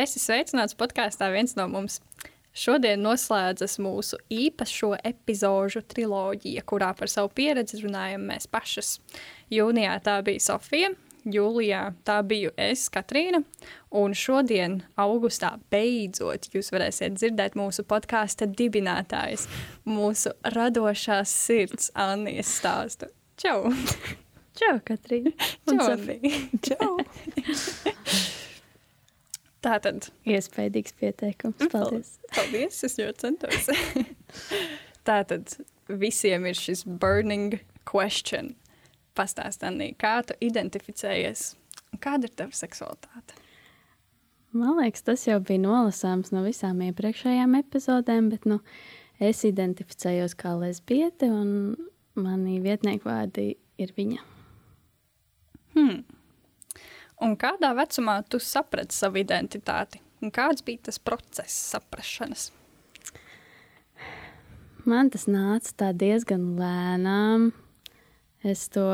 Es esmu sveicināts podkāstā viens no mums. Šodien noslēdzas mūsu īpašo epizodu triloģija, kurā par savu pieredzi runājam mēs pašas. Jūnijā tā bija Sofija, jūlijā tā biju es, Katrīna, un šodien, augustā, beidzot jūs varēsiet dzirdēt mūsu podkāstu dibinātājs, mūsu radošās sirds Annijas stāstu. Čau! Čau, Katrīna! Čau, Sofija! Čau! Tā tad. Iespējams, pieteikums. Paldies. Paldies, es ļoti centos. Tā tad visiem ir šis burning question. Pastāstī, kā tu identificējies? Kāda ir tava seksualitāte? Man liekas, tas jau bija nolasāms no visām iepriekšējām epizodēm, bet nu, es identificējos kā lesbiete, un manī vietnieku vārdi ir viņa. Hmm. Un kādā vecumā tu saprati savu identitāti? Un kāds bija tas process, saprašanas? Man tas nāca diezgan lēnām. Es to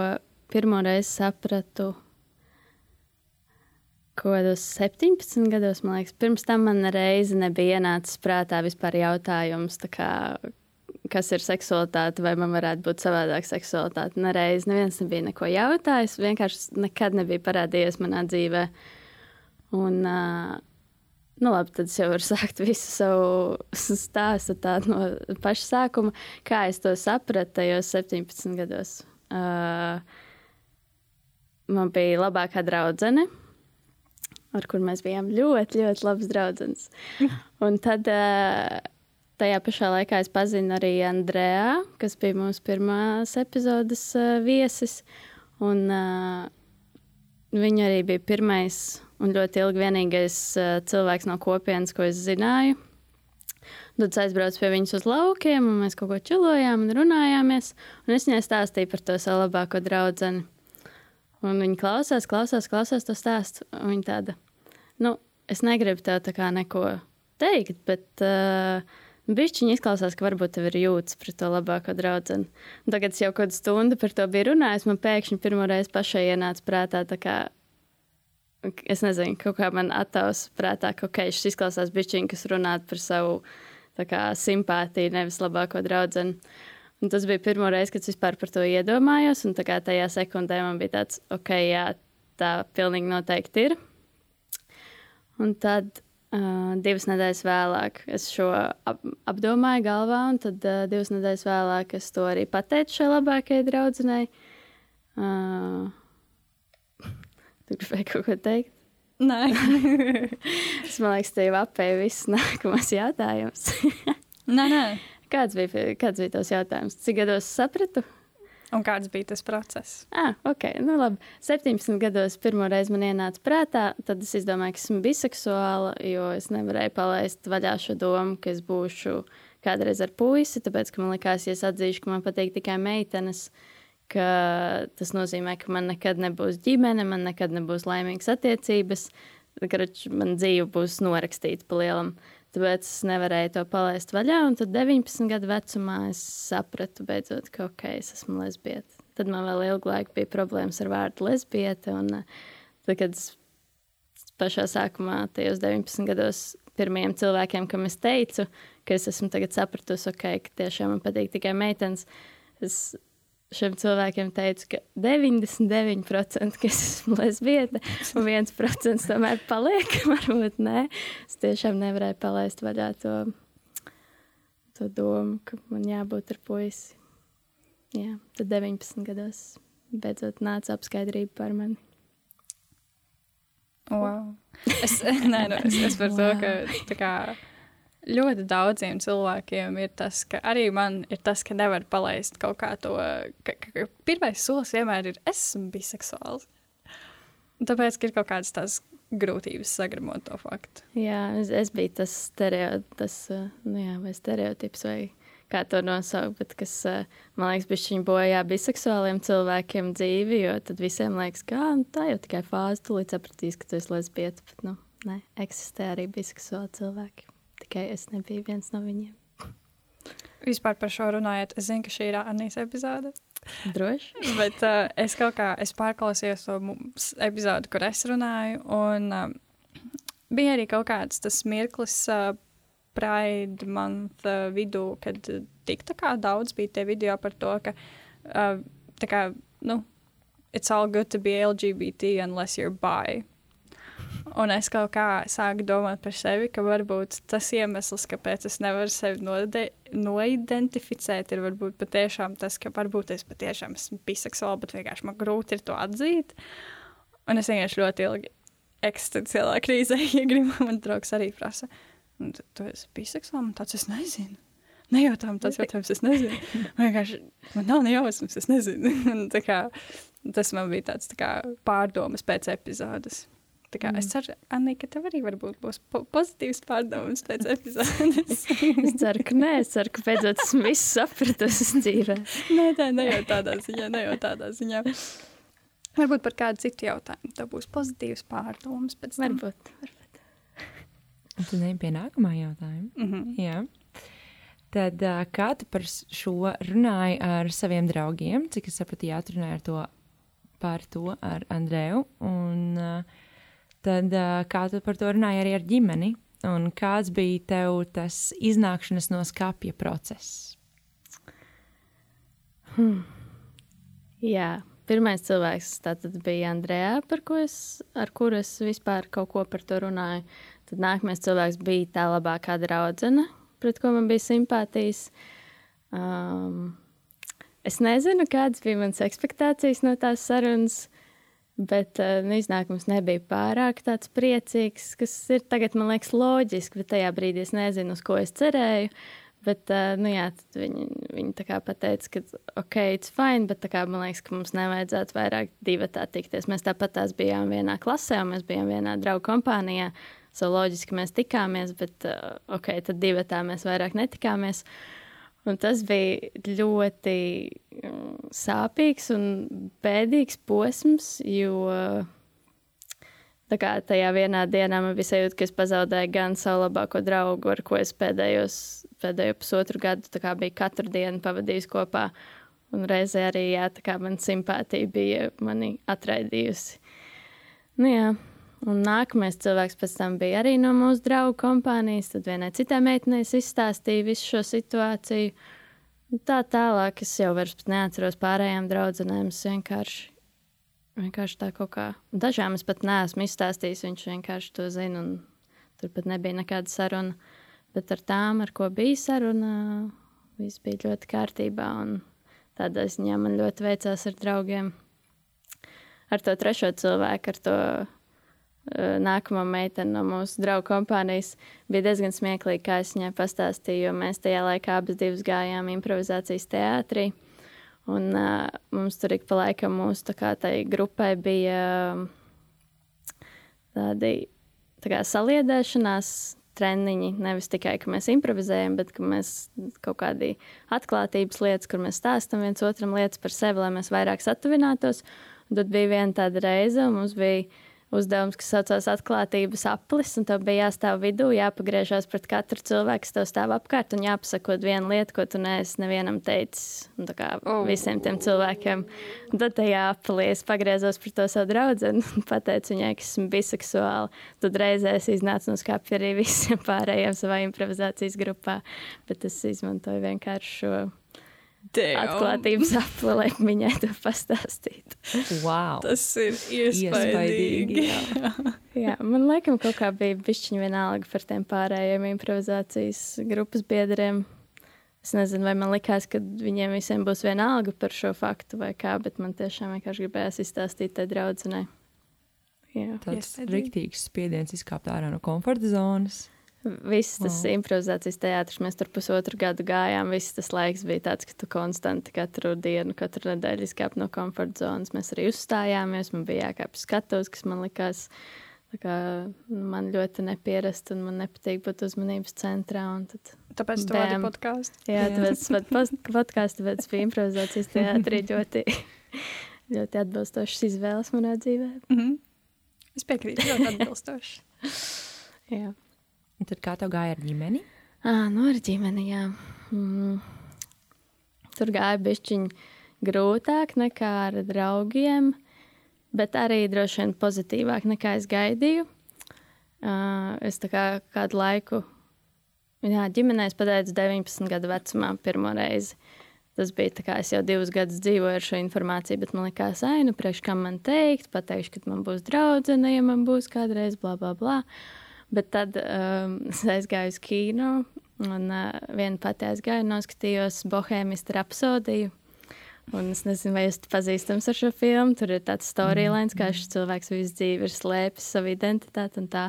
pirmo reizi sapratu kaut kādos 17 gados, man liekas. Pirms tam man reizi nebija ienācis prātā vispār jautājums, kā, kas ir seksualitāte, vai man varētu būt savādāka seksualitāte. Nereiz neviens nebija neko jautājis, vienkārši nekad nebija parādījies manā dzīvē. Un, uh, nu labi, tad es jau varu sākt visu savu stāstu no paša sākuma, kā es to sapratu tajos 17 gados. Uh, man bija labākā draudzene. Ar kur mēs bijām ļoti, ļoti labas draudzenes. Un tad uh, Tajā pašā laikā es pazinu arī Andrēnu, kas bija mūsu pirmās epizodes uh, viesis. Un, uh, viņa arī bija pirmais un ļoti ilgi vienīgais uh, cilvēks no kopienas, ko es zināju. Tad es aizbraucu pie viņas uz laukiem, un mēs kaut ko čilojām un runājāmies. Un es viņai stāstīju par to savu labāko draugu. Un viņa klausās, klausās, klausās to stāstu. Viņa tāda, nu, es negribu tev tā kā neko teikt, bet uh, Bišķiņa izklausās, ka varbūt tev ir jūtas pret to labāko draugu. Tagad es jau kādu stundu par to biju runājis. Man pēkšņi pirmo reizi pašai ienāca prātā, kā, es nezinu, kaut kā man attēls prātā, ka okay, šis izklausās bišķiņa, kas runā par savu kā, simpātiju, nevis labāko draugu. Un tas bija pirmo reizi, kad es vispār par to iedomājos. Un tajā sekundē man bija tāds, ok, jā, tā pilnīgi noteikti ir. Un tad Uh, divas nedēļas vēlāk es šo ap, apdomāju galvā, un tad uh, divas nedēļas vēlāk es to arī pateicu šai labākajai draudzenei. Uh, tu gribēji kaut ko teikt? Nē, es domāju, ka tev apēja viss nākamais jautājums. nē, nē. Kāds bija, kāds bija tos jautājums? Cik gados sapratu? Un kāds bija tas process? Ah, ok, nu labi. 17 gados pirmo reizi man ienāca prātā, tad es izdomāju, ka esmu biseksuāla, jo es nevarēju palaist vaļā šo domu, ka es būšu kādreiz ar puisi, tāpēc, ka man likās, ja es atzīšu, ka man patīk tikai meitenes, ka tas nozīmē, ka man nekad nebūs ģimene, man nekad nebūs laimīgas attiecības, ka man dzīve būs norakstīta pa lielam. Uh, Tāpēc es nevarēju to palaist vaļā. Un tad 19 gadu vecumā es sapratu, beidzot, ka ok, es esmu lesbieta. Tad man vēl ilgu laiku bija problēmas ar vārdu lesbieta. Un, tad, kad es pašā sākumā, tajos 19 gados, pirmajiem cilvēkiem, kam es teicu, ka es esmu sapratusi, okay, ka tiešām man patīk tikai meitenes, es šiem cilvēkiem teicu, ka 99% ka es esmu lesbieta, un 1% tomēr paliek. Varbūt nē, es tiešām nevarēju palaist vaļā to, to domu, ka man jābūt ar puisi. Jā, tad 19 gados beidzot nāca apskaidrība par mani. Wow. Es, nē, nu, es, es par wow. to, ka kā, ļoti daudziem cilvēkiem ir tas, ka arī man ir tas, ka nevar palaist kaut kā to. Ka, ka, ka pirmais solis vienmēr ir, es esmu biseksuāls. Tāpēc ir kaut kādas tās grūtības sagramot to faktu. Jā, es, es biju tas, stereo, tas uh, nu jā, vai stereotips, vai kā to nosaukt, bet kas, uh, man liekas, bija šī bojā biseksuāliem cilvēkiem dzīvi, jo tad visiem liekas, ka nu, tā jau tikai fāze, tu līdz sapratīs, ka tu esi lesbieta, bet, nu, ne, eksistē arī biseksuāli cilvēki. Tikai es nebiju viens no viņiem. Vispār par šo runājot, es zinu, ka šī ir Anīs epizode. Droši. Bet uh, es kaut kā es pārklausījos to mums epizodu, kur es runāju, un uh, bija arī kaut kāds tas mirklis uh, Pride month uh, vidū, kad tik tā kā daudz bija tie video par to, ka uh, tā kā, nu, it's all good to be LGBT unless you're bi. Un es kaut kā sāku domāt par sevi, ka varbūt tas iemesls, kāpēc es nevaru sevi noidentificēt, ir varbūt patiešām tas, ka varbūt es patiešām esmu biseksuāli, bet vienkārši man grūti ir to atzīt. Un es vienkārši ļoti ilgi eksistenciālā krīzē iegrimu. Man draugs arī prasa, un tu, tu esi biseksuāli, man tāds es nezinu. Nejautām tāds jautājums, es nezinu. Man vienkārši, man nav nejausmas, es nezinu. Un, kā, tas man bija tāds tā kā, pārdomas pēc epizodes. Tā kā, mm. Es ceru, Anna, ka tev arī būs po pozitīvs pārdoms pēc epizodes. es ceru, ka nē, es ceru, ka beidzot esmu visu sapratusi dzīvē. nē, tā ne jau tādā ziņā, ne jau tādā ziņā. Varbūt par kādu citu jautājumu. Tev būs pozitīvs pārdoms pēc tam. Varbūt. varbūt. Un tu nevi pie nākamā jautājuma. Mm -hmm. Jā. Tad kā tu par šo runāji ar saviem draugiem? Cik es sapratu, jā, runāji ar to par to ar Andreju. Un, uh, tad kā tu par to runāji arī ar ģimeni? Un kāds bija tev tas iznākšanas no skapja process? Hmm. Jā, pirmais cilvēks bija Andrejā, es, ar kuru es vispār kaut ko par to runāju. Tad nākamais cilvēks bija tā labākā draudzene, pret ko man bija simpātijas. Um, es nezinu, kādas bija manas expectācijas no tās sarunas. Bet uh, iznākums nebija pārāk tāds priecīgs, kas ir tagad, man liekas, loģiski, bet tajā brīdī es nezinu, uz ko es cerēju. Bet, uh, nu jā, viņi, viņi pateica, ka ok, it's fine, bet kā, man liekas, ka mums nevajadzētu vairāk divi tā tikties. Mēs tāpat tās bijām vienā klasē, un mēs bijām vienā draugu kompānijā. So loģiski mēs tikāmies, bet uh, ok, tad divi tā mēs vairāk netikāmies. Uh, Un tas bija ļoti mm, sāpīgs un bēdīgs posms, jo kā, tajā vienā dienā man bija sajūta, ka es pazaudēju gan savu labāko draugu, ar ko es pēdējos, pēdējo pusotru gadu biju katru dienu pavadījis kopā. Un reizē arī jā, man simpātija bija mani atraidījusi. Nu, jā. Un nākamais cilvēks pēc tam bija arī no mūsu draugu kompānijas. Tad vienai citai meitenei izstāstīja visu šo situāciju. Tā tālāk es jau vairs neatceros pārējām draudzenēm. Es vienkārši, vienkārši tā kaut kā. Dažām es pat neesmu izstāstījis, viņš vienkārši to zina. Tur pat nebija nekāda saruna. Bet ar tām, ar ko bija saruna, viss bija ļoti kārtībā. Tādā ziņā man ļoti veicās ar draugiem. Ar to trešo cilvēku, ar to Eh, nākamā meitene no mūsu draugu kompānijas bija diezgan smieklīga, kā es viņai pastāstīju, jo mēs tajā laikā abas divas gājām improvizācijas teātrī. Un uh, mums tur ik pa laikam mūsu tā kā tai grupai bija uh, tādi tā kā saliedēšanās treniņi. Nevis tikai, ka mēs improvizējam, bet ka mēs kaut kādi atklātības lietas, kur mēs stāstam viens otram lietas par sevi, lai mēs vairāk satuvinātos. Un tad bija viena tāda reize, un mums bija uzdevums, kas saucās atklātības aplis, un tev bija jāstāv vidū, jāpagriežās pret katru cilvēku, kas tev stāv apkārt, un jāpasakot vienu lietu, ko tu neesi nevienam teicis. Un, kā oh. visiem tiem cilvēkiem. Un tad tajā aplī es pagriezos pret to savu draugu un pateicu viņai, ka esmu biseksuāli. Tad reizē es iznācu no skapja arī visiem pārējiem savā improvizācijas grupā, bet es izmantoju vienkārši šo. Atklātības lai viņai to pastāstītu. Wow. Tas ir iespaidīgi. iespaidīgi jā. jā, man liekas, kaut kā bija bišķiņa vienalga par tiem pārējiem improvizācijas grupas biedriem. Es nezinu, vai man likās, ka viņiem visiem būs vienalga par šo faktu vai kā, bet man tiešām vienkārši gribējās izstāstīt tai draudzenei. Tāds riktīgs spiediens izkāpt ārā no komforta zonas. Viss tas wow. improvizācijas teātris, mēs tur pusotru gadu gājām. Viss tas laiks bija tāds, ka tu konstanti katru dienu, katru nedēļu izkāp no komforta zonas. Mēs arī uzstājāmies, man bija jākāpj skatos, kas man likās Tā kā man ļoti nepierast, un man nepatīk būt uzmanības centrā. Tad, tāpēc tu vadi podkāstu. Jā, tāpēc es vadu podkāstu, tāpēc es biju improvizācijas teātrī ļoti, ļoti atbilstošas izvēles manā dzīvē. Mm -hmm. Es piekrītu, ļoti atbilstoši. jā. Un tad kā tev gāja ar ģimeni? À, nu, ar ģimeni, jā. Mm. Tur gāja bišķiņi grūtāk nekā ar draugiem bet arī droši vien pozitīvāk nekā es gaidīju. Uh, es tā kā kādu laiku, jā, ģimenē es pateicu 19 gadu vecumā pirmo reizi. Tas bija tā kā es jau divus gadus dzīvoju ar šo informāciju, bet man likās, ah, nu, priekš kam man teikt, pateikšu, ka man būs draudzene, ja man būs kādreiz, bla, bla, bla. Bet tad um, es aizgāju uz kino, un uh, viena pati aizgāju noskatījos Bohēmistu rapsodiju. Un es nezinu, vai jūs pazīstams ar šo filmu. Tur ir tāds storyline, kā šis cilvēks visu dzīvi ir slēpis savu identitāti. Un tā,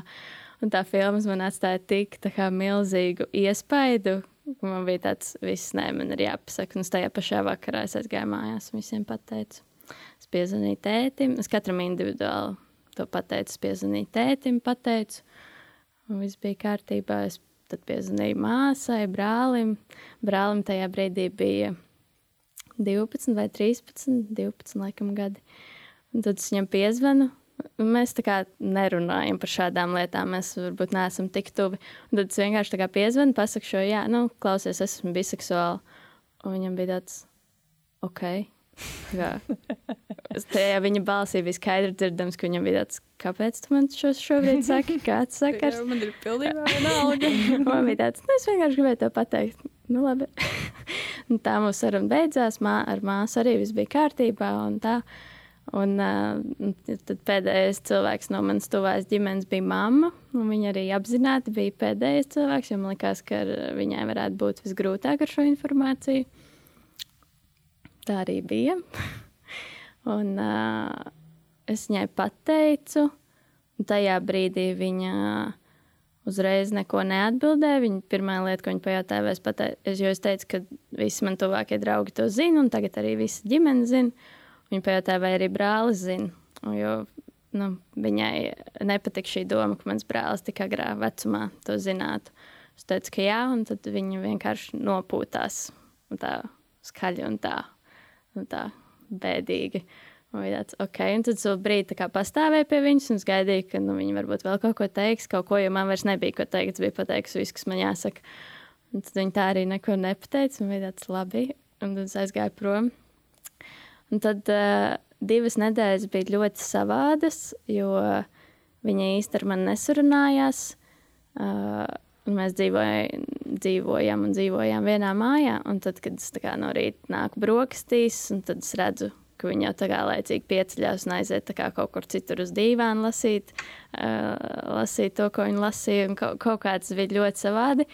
un tā filma man atstāja tik milzīgu iespaidu. Man bija tāds, viss, nē, man ir jāpasaka. Un tajā pašā vakarā es aizgāju mājās un visiem pateicu. Es piezvanīju tētim, es katram individuāli to pateicu. Piezvanīju tētim, pateicu, un viss bija kārtībā. Es tad piezvanīju māsai, brālim. Brālim tajā brīdī bija 12 vai 13, 12 laikam gadi. Un tad es viņam piezvanu. Mēs tā kā nerunājam par šādām lietām. Mēs varbūt neesam tik tuvi. Un tad es vienkārši tā kā piezvanu, pasaku šo, jā, nu, klausies, esmu biseksuāli. Un viņam bija tāds, ok. Jā. Tajā viņa balsī bija skaidri dzirdams, ka viņam bija tāds, kāpēc tu man šo šobrīd saki, kāds sakars? Man ir pilnībā vienalga. man bija tāds, nu, es vienkārši gribēju to pateikt. Nu, labi. Un tā mūsu saruna beidzās. Mā, ar māsu arī viss bija kārtībā. Un tā. un, uh, tad pēdējais cilvēks no manas tuvās ģimenes bija mamma. Viņa arī apzināti bija pēdējais cilvēks, jo man liekas, ka viņai varētu būt visgrūtāk ar šo informāciju. Tā arī bija. un, uh, es viņai pateicu, un tajā brīdī viņa uzreiz neko neatbildēja. Viņa pirmā lieta, ko viņa pajautāja, vai es pateicu, jo es teicu, ka visi man tuvākie draugi to zina, un tagad arī visa ģimene zina. Viņa pajautāja, vai arī brālis zina. Jo nu, viņai nepatika šī doma, ka mans brālis tik agrā vecumā to zinātu. Es teicu, ka jā, un tad viņa vienkārši nopūtās tā skaļi un tā, un tā bēdīgi. Un bija tāds, ok, un tad uz brīdi pastāvēja pie viņas, un gaidīju, ka nu, viņi varbūt vēl kaut ko teiks, kaut ko, jo man vairs nebija ko teikt. Es biju pateikusi viss, kas man jāsaka. Un tad viņi tā arī neko nepateica, un bija tāds labi, un tad es aizgāju prom. Un tad uh, divas nedēļas bija ļoti savādas, jo viņa ar mani nesurunājās. Uh, mēs dzīvojam, dzīvojam un dzīvojām vienā mājā, un tad, kad es no rīta nāku brokastīs, tad es redzu, ka viņi jau tā kā laicīgi pieceļās un aiziet kaut kur citur uz dīvānu lasīt, uh, lasīt to, ko viņi lasīja, kaut, kaut kā tas bija ļoti savādi.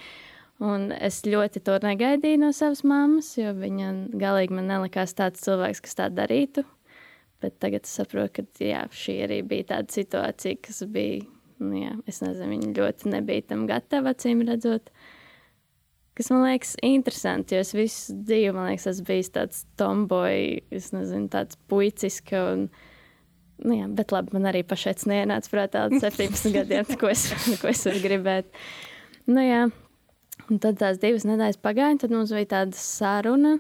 Un es ļoti to negaidīju no savas mammas, jo viņa galīgi man nelikās tāds cilvēks, kas tā darītu. Bet tagad es saprotu, ka jā, šī arī bija tāda situācija, kas bija, nu, jā, es nezinu, viņa ļoti nebija tam gatava, acīm redzot. Kas man liekas interesanti, jo es visu dzīvi, man liekas, esmu bijis tāds tomboy, es nezinu, tāds puicisks. Un, nu jā, bet labi, man arī pašai neienāca prātā līdz 17 gadiem, ko es, ko es varu gribēt. Nu jā, un tad tās divas nedēļas pagāja, tad mums bija tāda saruna,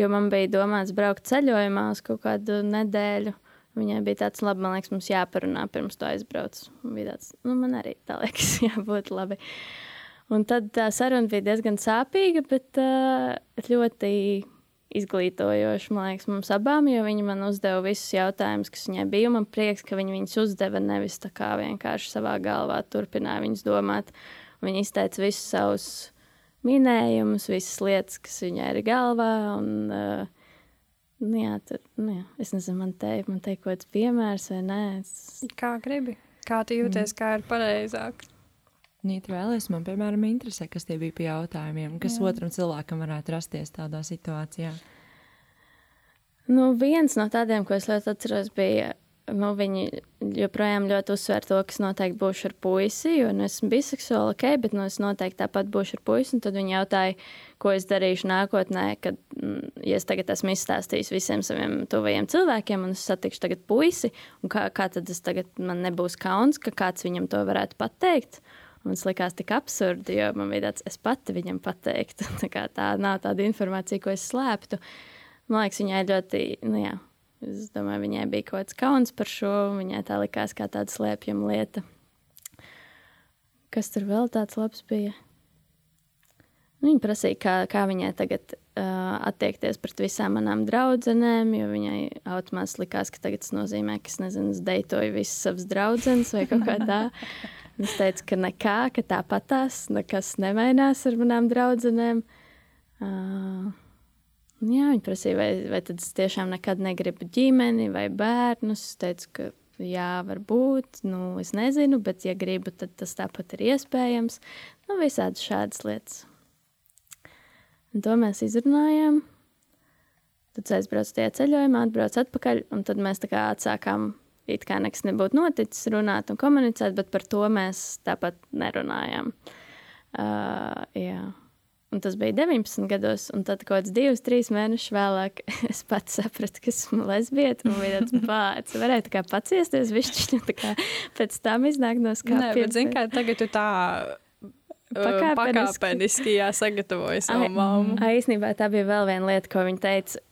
jo man bija domāts braukt ceļojumā uz kaut kādu nedēļu. Viņai bija tāds, labi, man liekas, mums jāparunā pirms to aizbrauc. Man bija tāds, nu, man arī tā liekas, jābūt labi. Uh, Un tad tā saruna bija diezgan sāpīga, bet uh, ļoti izglītojoša, man liekas, mums abām, jo viņa man uzdeva visus jautājumus, kas viņai bija. Man prieks, ka viņa viņus uzdeva nevis tā kā vienkārši savā galvā turpināja viņus domāt. Viņa izteica visus savus minējumus, visas lietas, kas viņai ir galvā. Un, uh, nu, jā, tur, nu, jā, es nezinu, man man teikt, kaut kāds piemērs vai nē. Es... Kā gribi? Kā tu jūties, mm. kā ir pareizāk? Nīt vēlēs, man, piemēram, interesē, kas tie bija pie jautājumiem, kas Jā. otram cilvēkam varētu rasties tādā situācijā. Nu, viens no tādiem, ko es ļoti atceros, bija nu, viņi joprojām ļoti uzsver to, ka es noteikti būšu ar puisi, jo nu, esmu biseksuāli, ok, bet nu, es noteikti tāpat būšu ar puisi. Tad viņi jautāja, ko es darīšu nākotnē, kad, mm, ja es tagad esmu izstāstījis visiem saviem tuvajiem cilvēkiem, un es satikšu tagad puisi, un kā, kā tad es tagad man nebūs kauns, ka kāds viņam to varētu pateikt. Un tas likās tik absurdi, jo man bija tāds, es pati viņam pateiktu. tā, tā nav tāda informācija, ko es slēptu. Man liekas, viņai ļoti, nu jā, es domāju, viņai bija kaut kāds kauns par šo. Viņai tā likās kā tāda slēpjama lieta. Kas tur vēl tāds labs bija? Nu, viņa prasīja, kā, kā viņai tagad uh, attiekties pret visām manām draudzenēm, jo viņai automātiski likās, ka tagad tas nozīmē, ka es nezinu, es deitoju visas savas draudzenes vai kaut kā tā. Es teicu, ka nekā, ka tāpatās, nekas nemainās ar manām draudzenēm. Uh, jā, viņi prasīja, vai, vai tad es tiešām nekad negribu ģimeni vai bērnus. Es teicu, ka jā, varbūt, nu, es nezinu, bet, ja gribu, tad tas tāpat ir iespējams. Nu, visādi šādas lietas. Un to mēs izrunājām. Tad aizbraucu tajā ceļojumā, atbraucu atpakaļ, un tad mēs tā kā atsākām it kā nekas nebūtu noticis, runāt un komunicēt, bet par to mēs tāpat nerunājām. Uh, jā. Un tas bija 19 gados, un tad kaut kāds divus, trīs mēnešus vēlāk es pats sapratu, ka esmu lesbieta. Man bija tāds bācis, varēja tā kā paciesties, višķiņu tā kā pēc tam iznāk no skāpja. Nē, bet zini, kā tagad tu tā pakāpeniski, pakāpeniski jāsagatavoja savu mammu. Īsnībā tā bija vēl viena lieta, ko viņa teica.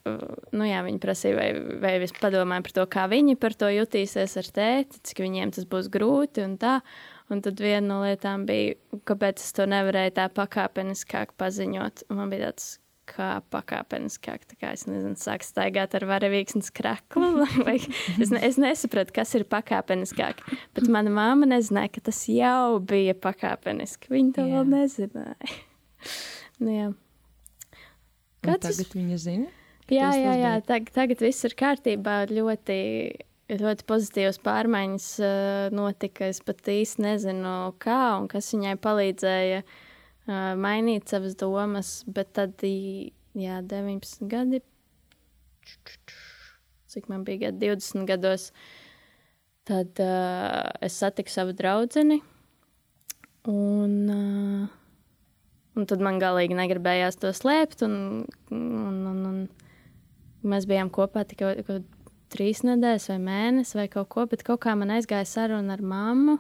Nu, jā, viņa prasīja, vai, vai es padomāju par to, kā viņi par to jutīsies ar tēti, cik viņiem tas būs grūti un tā. Un tad viena no lietām bija, kāpēc es to nevarēju tā pakāpeniskāk paziņot. Un man bija tāds, kā pakāpeniskāk. Tā kā es nezinu, sāk staigāt ar varavīksnes kraklu. Vai, es, ne, es nesapratu, kas ir pakāpeniskāk. Bet mana māma nezināja, ka tas jau bija pakāpeniski. Viņa to jā. vēl nezināja. nu, jā. Kāds tagad viņa zina? Jā, jā, jā. Tag, tagad viss ir kārtībā. Ļoti, ļoti pozitīvas pārmaiņas uh, notika. Es pat īsti nezinu, kā un kas viņai palīdzēja uh, mainīt savas domas, bet tad, jā, 19 gadi, cik man bija gadi, 20 gados, tad uh, es satiku savu draudzeni, un, uh, un tad man galīgi negribējās to slēpt, un, un, un, un mēs bijām kopā tikai trīs nedēļas vai mēnesis vai kaut ko, bet kaut kā man aizgāja saruna ar mammu.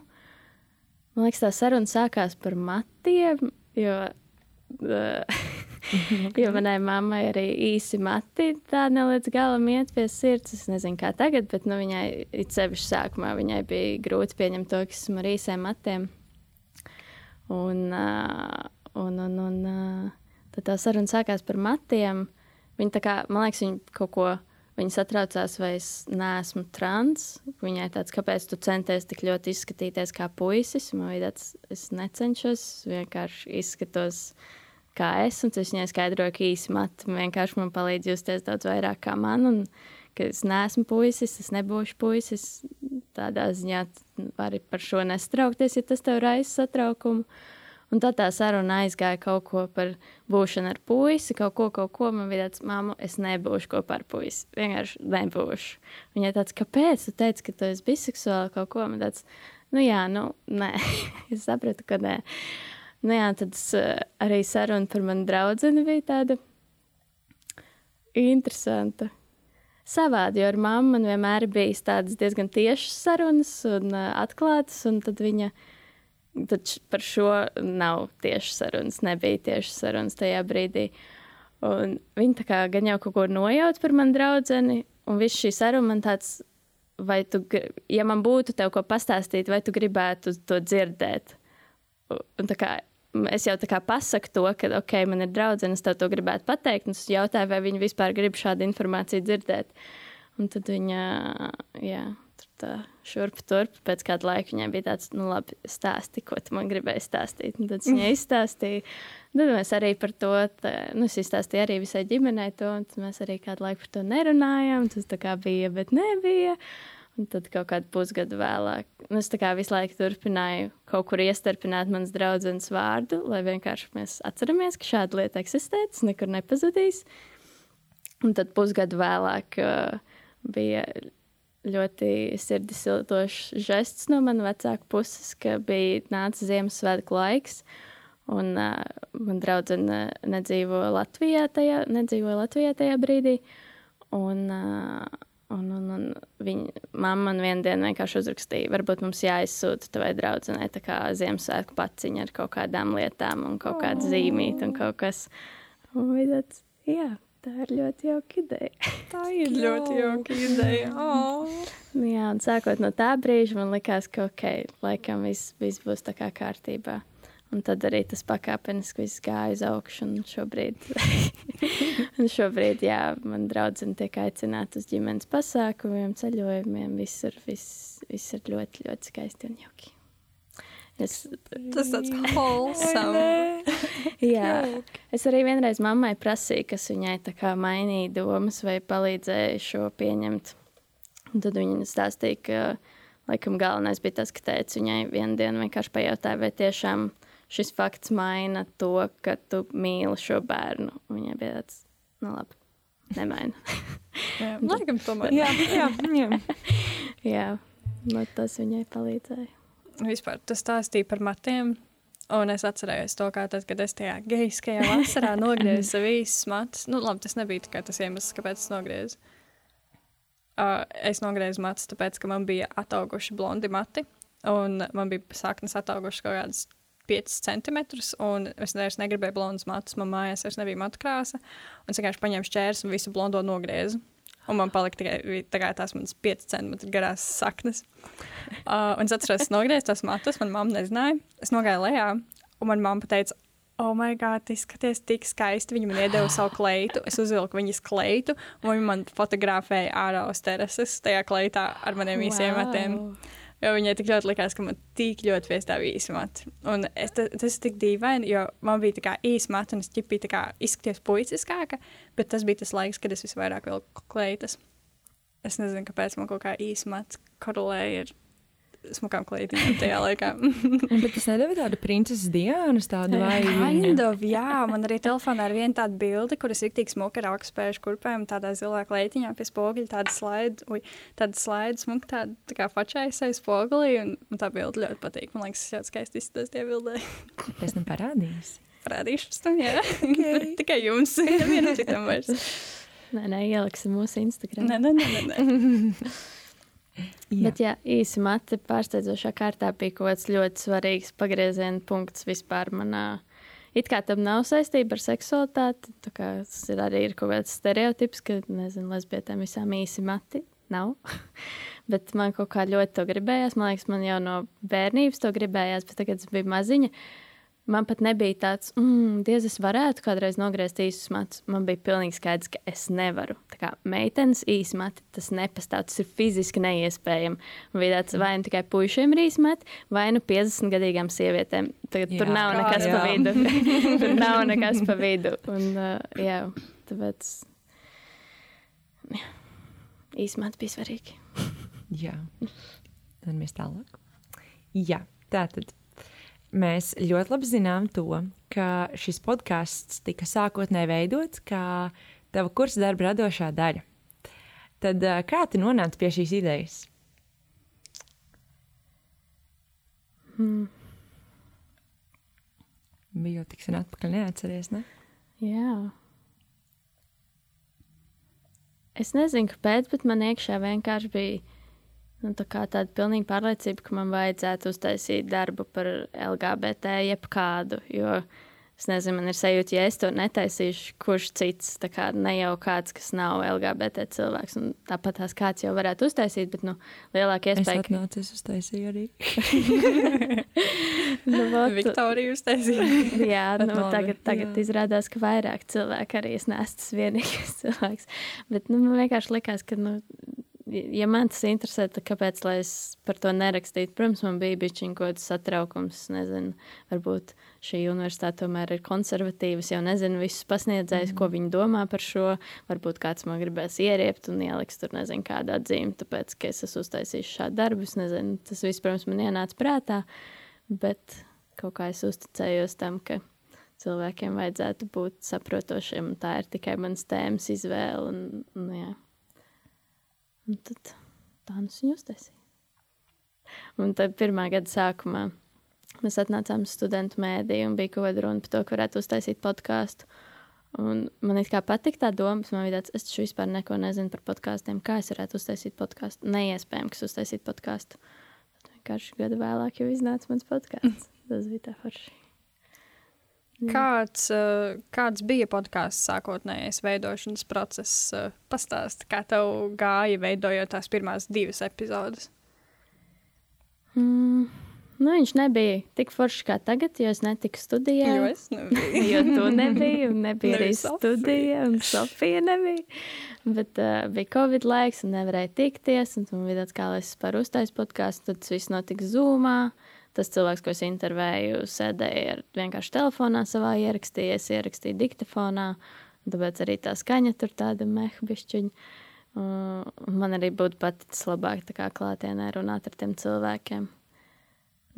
Man liekas, tā saruna sākās par matiem, Jo, uh, jo manai mammai arī īsi mati tā nelīdz galam iet pie sirds. Es nezinu, kā tagad, bet nu, viņai it sevišķi sākumā viņai bija grūti pieņemt to, ka esmu ar īsiem matiem. Un, uh, un, un, un uh, tad tā saruna sākās par matiem. Viņa tā kā, man liekas, viņa kaut ko Viņa satraucās, vai es neesmu trans. Viņai tāds, kāpēc tu centies tik ļoti izskatīties kā puisis. Man bija tāds, es necenšos, vienkārši izskatos kā es. Un es viņai skaidroju, ka īsi mati vienkārši man palīdz justies daudz vairāk kā man. Un, ka es neesmu puisis, es nebūšu puisis. Tādā ziņā vari par šo nestraukties, ja tas tev raisa satraukumu. Un tad tā saruna aizgāja kaut ko par būšanu ar puisi, kaut ko, kaut ko. Man bija tāds, māmu, es nebūšu kopā ar puisi. Vienkārši nebūšu. Viņai tāds, kāpēc? Tu teici, ka tu esi biseksuāli kaut ko. Man tāds, nu jā, nu, nē. es sapratu, ka nē. Nu jā, tad uh, arī saruna par manu draugu bija tāda interesanta. Savādi, jo ar mammu man vienmēr bija tādas diezgan tiešas sarunas un uh, atklātas, un tad viņa viņa Tad par šo nav tieši sarunas, nebija tieši sarunas tajā brīdī. Un viņi tā kā gan jau kaut ko nojaut par manu draugu, un viss šī saruna man tāds, vai tu, ja man būtu tev ko pastāstīt, vai tu gribētu to dzirdēt. Un tā kā es jau tā kā pasaku to, ka, ok, man ir draudzene, es tev to gribētu pateikt, un es jautāju, vai viņi vispār grib šādu informāciju dzirdēt. Un tad viņa, jā, tā šurp turp. Pēc kāda laika viņai bija tāds, nu, labi, stāsti, ko tu man gribēji stāstīt. Un tad viņa izstāstīja. Tad mēs arī par to, tā, nu, es izstāstīju arī visai ģimenei to, un mēs arī kādu laiku par to nerunājām. Tas tā kā bija, bet nebija. Un tad kaut kādu pusgadu vēlāk, nu, es tā kā visu laiku turpināju kaut kur iestarpināt manas draudzenes vārdu, lai vienkārši mēs atceramies, ka šāda lieta eksistē, tas nekur nepazudīs. Un tad pusgadu vēlāk uh, bija ļoti sirdi siltošs žests no manas vecāka puses, ka bija nācis Ziemassvētku laiks. Un uh, man draudzene nedzīvo Latvijā tajā, nedzīvoja Latvijā tajā brīdī. Un, uh, un, un, un viņa mamma man vienā dienā vienkārši uzrakstīja, varbūt mums jāizsūta tavai draudzenei tā kā Ziemassvētku paciņa ar kaut kādām lietām un kaut kādu oh. zīmīti un kaut kas. Un tāds, jā, Tā ir ļoti jauka ideja. Tā ir ļoti jauka ideja. Oh. Jā, un sākot no tā brīža, man likās, ka ok, laikam viss, viss būs tā kā kārtībā. Un tad arī tas pakāpeniski viss gāja uz augšu. Un šobrīd, un šobrīd jā, man draudzene tiek aicināta uz ģimenes pasākumiem, ceļojumiem. Visur viss, viss ir ļoti, ļoti skaisti un jauki. Es, tas tāds wholesome. Jā, es arī vienreiz mammai prasīju, kas viņai tā kā mainīja domas vai palīdzēja šo pieņemt. Un tad viņa stāstīja, ka laikam galvenais bija tas, ka teica viņai vienu dienu vienkārši pajautāja, vai tiešām šis fakts maina to, ka tu mīli šo bērnu. Un viņai bija tāds, nu labi, nemaina. jā, laikam tomēr. jā, jā, jā. jā, nu tas viņai palīdzēja vispār tas stāstīja par matiem. Un es atcerējos to, kā tad, kad es tajā geiskajā vasarā nogriezu īsu matus. Nu, labi, tas nebija tikai tas iemesls, kāpēc es nogriezu. Uh, es nogriezu matus, tāpēc, ka man bija atauguši blondi mati, un man bija saknes ataugušas kaut kādas 5 centimetrus, un es vairs negribēju blondus matus. Man mājās vairs nebija matu krāsa, un es vienkārši paņēmu šķērs un visu blondo nogriezu. Un man palika tikai tā tās manas 5 centimetru garās saknes. Uh, un es atceros, es nogriezu tos matus, man mamma nezināja. Es nogāju lejā, un man mamma teica, oh, my God, izskaties tik skaisti. Viņa man iedeva savu kleitu, es uzvilku viņas kleitu, un viņa man fotografēja ārā uz terases, tajā kleitā ar maniem wow. īsiem matiem. Jo viņai tik ļoti likās, ka man tik ļoti viestāv īsi mati. Un es, tas, ir tik dīvaini, jo man bija tā kā īsi mati, un es ķipī tā kā izskaties puiciskāka, bet tas bija tas laiks, kad es visvairāk vilku kleitas. Es nezinu, kāpēc man kaut kā īsi mats korelēja ar smukām klētiņām tajā laikā. Bet tas nedēļa tādu princeses Diānas tādu vai kind of, jā, man arī telefonā ir viena tāda bilde, kuras ir tik smuka ar augstspēju kurpēm, tādā zilā klētiņā pie spoguļa, tāda slaida, ui, tāda slaida smuka, tāda tā kā fačais aiz spogulī, un man tā bilde ļoti patīk. Man liekas, tas ļoti skaisti izskatās tie bildē. Es nu parādīšu. Parādīšu tam, jā. Okay. Tikai jums, nevienam citam vairs. Nē, nē, ieliksim mūsu Instagram. Nē, nē, nē, nē. Jā. Bet, jā, īsi mati pārsteidzošā kārtā bija kaut kāds ļoti svarīgs pagrieziena punkts vispār manā. It kā tam nav saistība ar seksualitāti, tas ir arī ir kaut kāds stereotips, ka, nezinu, lesbietēm visām īsi mati nav. bet man kaut kā ļoti to gribējās. Man liekas, man jau no bērnības to gribējās, bet tagad, es biju maziņa, Man pat nebija tāds, mm, diez es varētu kādreiz nogriezt īsus matus. Man bija pilnīgi skaidrs, ka es nevaru. Tā kā meitenes īsi mati, tas nepastāv, tas ir fiziski neiespējami. Man bija tāds, vai nu tikai puišiem ir īsi mati, vai nu 50 gadīgām sievietēm. Tagad, jā, tur nav nekas jā. pa vidu. tur nav nekas pa vidu. Un, uh, jā, tāpēc jā, īsi mati bija svarīgi. jā, tad mēs tālāk. Jā, tā tad mēs ļoti labi zinām to, ka šis podkāsts tika sākotnēji veidots kā tava kursa darba radošā daļa. Tad kā tu nonāci pie šīs idejas? Hmm. Bija jau tik sen atpakaļ, neatceries, ne? Jā. Es nezinu, kāpēc, bet man iekšā vienkārši bija Nu, tā kā tāda pilnīga pārliecība, ka man vajadzētu uztaisīt darbu par LGBT jebkādu. Jo es nezinu, man ir sajūta, ja es to netaisīšu, kurš cits, tā kā ne jau kāds, kas nav LGBT cilvēks. Un tāpat tās kāds jau varētu uztaisīt, bet nu, lielāka iespēja. Es atnācu, es uztaisīju arī. nu, vot, Viktorija uztaisīja. jā, nu, tagad, tagad jā. izrādās, ka vairāk cilvēku arī es neesmu tas vienīgais cilvēks. Bet nu, man vienkārši likās, ka. Nu, ja man tas interesē, tad kāpēc es par to nerakstītu? Protams, man bija bijis kaut kāds satraukums. Nezinu, varbūt šī universitāte tomēr ir konservatīva. Es jau nezinu visus pasniedzējus, mm. ko viņi domā par šo. Varbūt kāds man gribēs ieriept un ieliks tur nezinu kādu atzīmi, tāpēc, ka es esmu uztaisījis šādu darbu. Es nezinu, tas viss, protams, man ienāca prātā, bet kaut kā es uzticējos tam, ka cilvēkiem vajadzētu būt saprotošiem, un tā ir tikai manas tēmas izvēle. Un, un, jā. Un tad plānus viņa uztaisīja. Un tad pirmā gada sākumā mēs atnācām uz studentu mēdīju un bija kaut kāda runa par to, ka varētu uztaisīt podkāstu. Un man kā patīk tā doma, man bija tāds, es taču vispār neko nezinu par podkāstiem. Kā es varētu uztaisīt podkāstu? Neiespējami, kas uztaisīt podkāstu. Tad vienkārši gadu vēlāk jau iznāca mans podkāsts. Tas bija tā forši. Kāds, uh, kāds bija podkāsts sākotnējais veidošanas process? Uh, Pastāsti, kā tev gāja veidojot tās pirmās divas epizodes. Mm, nu, viņš nebija tik foršs kā tagad, jo es netiku studijā. Jo es nebiju. jo tu nebija, un nebija arī Nebija Sofija. studija, un Sofija nebija. Bet uh, bija Covid laiks, un nevarēja tikties. Un man bija tāds, kā lai es par uztaisu podkāstu, tad viss notika Zoomā. Tas cilvēks, ko es intervēju, sēdēja ar vienkārši telefonā savā ierakstīja diktafonā. un Tāpēc arī tā skaņa tur tāda mehbišķiņa. Man arī būtu paticis labāk tā kā klātienē runāt ar tiem cilvēkiem.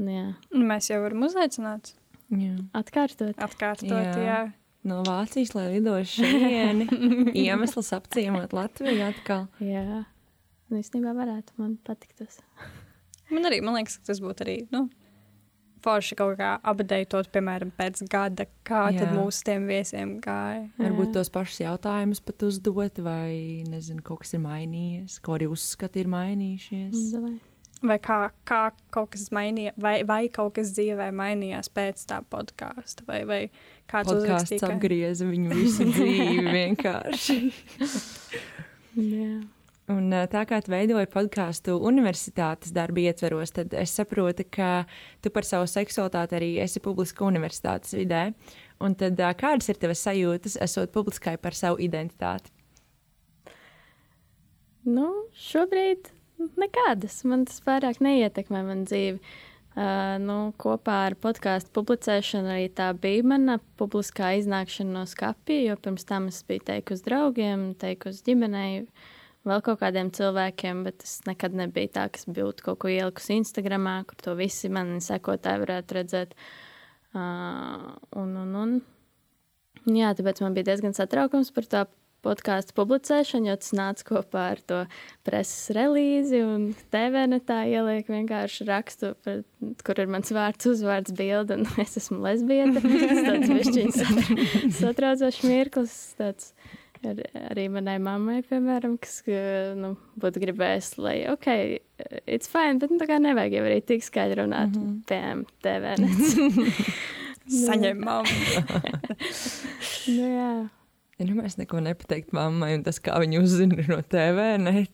Nu Jā, Un Mēs jau varam uzaicināt, Jā. atkārtot. atkārtot. Jā. Jā. No Vācijas, lai lidošu šeit, iemesls apciemot Latviju atkal. Jā, nu, īstenībā varētu man patikt tas. Man arī man liekas, ka tas būtu arī. Nu, Forši kaut kā apdeitot, piemēram, pēc gada, kā Jā. tad mūsu tiem viesiem gāja. Varbūt tos pašus jautājumus pat uzdot, vai nezinu, kaut kas ir mainījies, ko arī uzskati ir mainījušies. Davai. Vai kā, kā kaut kas mainījās, vai, vai kaut kas dzīvē mainījās pēc tā podkāsta, vai, vai kāds Podkāsts uzrakstīja, ka- apgrieza viņu visu dzīvi vienkārši. Jā. Un tā kā tu veidoji podkāstu universitātes darba ietveros, tad es saprotu, ka tu par savu seksualitāti arī esi publiska universitātes vidē. Un tad kādas ir tavas sajūtas, esot publiskai par savu identitāti? Nu, šobrīd nekādas. Man tas pārāk neietekmē manu dzīvi. Uh, nu, kopā ar podkāstu publicēšanu arī tā bija mana publiskā iznākšana no skapja, jo pirms tam es biju teikusi draugiem, teikusi ģimenei, vēl kaut kādiem cilvēkiem, bet tas nekad nebija tā, ka es būtu kaut ko ielikusi Instagram, kur to visi mani sekotāji varētu redzēt. Uh, un, un, un. Jā, tāpēc man bija diezgan satraukums par to podkāstu publicēšanu, jo tas nāca kopā ar to preses relīzi. Un TV netā ieliek vienkārši rakstu, par, kur ir mans vārds, uzvārds, bilde, un es esmu lesbieta. Tas tāds višķiņš satra, satraucošs mirklis. Tāds, ar, arī manai mammai, piemēram, kas nu, būtu gribējis, lai, ok, it's fine, bet nu, tā kā nevajag jau arī tik skaļi runāt, mm -hmm. piemēram, TV. Saņemam. nu, jā. Ja nu mēs neko nepateikt mammai, un tas, kā viņa uzzina no TV, ne?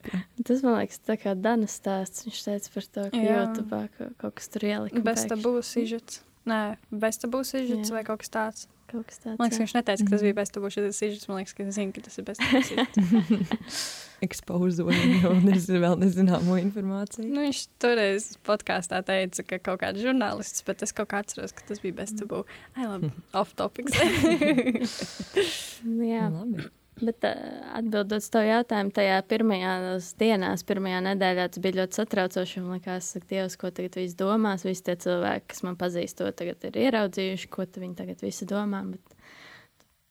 Tas man liekas, tā kā Danas stāsts. Viņš teica par to, ka. YouTube ka kaut kas tur ielika. Bez pēkšņi. tabū sižets. Nē, bez tabū sižets Jā. vai kaut kas tāds. Kaut kas tāds. Man liekas, jā. viņš neteica, ka tas bija bez tabū sižets. Man liekas, ka es zinu, ka tas ir bez tabū sižets. Ekspozoja jau nezinu, vēl nezināmo informāciju. Nu, viņš toreiz podkāstā teica, ka kaut kāds žurnālists, bet es kaut kā atceros, ka tas bija bez tabū. Ai, labi, off topics. Nu, jā, Labi. Bet uh, atbildot uz to jautājumu, tajā pirmajās dienās, pirmajā nedēļā tas bija ļoti satraucoši. Man liekas, ka Dievs, ko tagad viss domās, visi tie cilvēki, kas man pazīst, to tagad ir ieraudzījuši, ko viņi tagad visi domā. Bet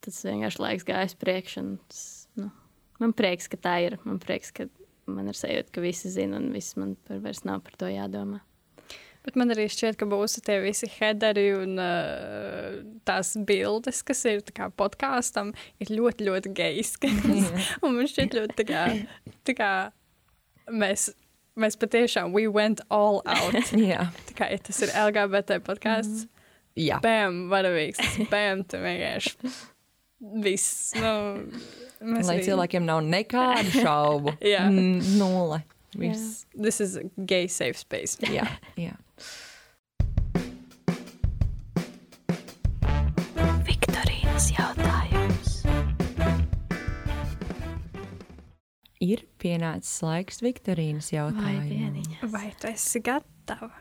tas vienkārši laiks gājis priekš. un Tas, nu, man prieks, ka tā ir. Man prieks, ka man ir sajūta, ka visi zina un viss man par vairs nav par to jādomā. Bet man arī šķiet, ka būs tie visi headeri un uh, tās bildes, kas ir kā podkāstam, ir ļoti, ļoti geiskas. un man šķiet ļoti tā kā, tā kā mēs, mēs patiešām we went all out. Jā, Tā kā ja tas ir LGBT podkāsts. jā. Bam, varavīgs, bam, tu vienkārši viss. Nu, lai arī- cilvēkiem nav nekādu šaubu. Jā. Mm, Nulle. Viss. This is gay safe space. Jā, jā. Viktorīnas jautājums. Ir pienācis laiks Viktorīnas Vai jautājumam. vieniņa? Vai tu esi gatava?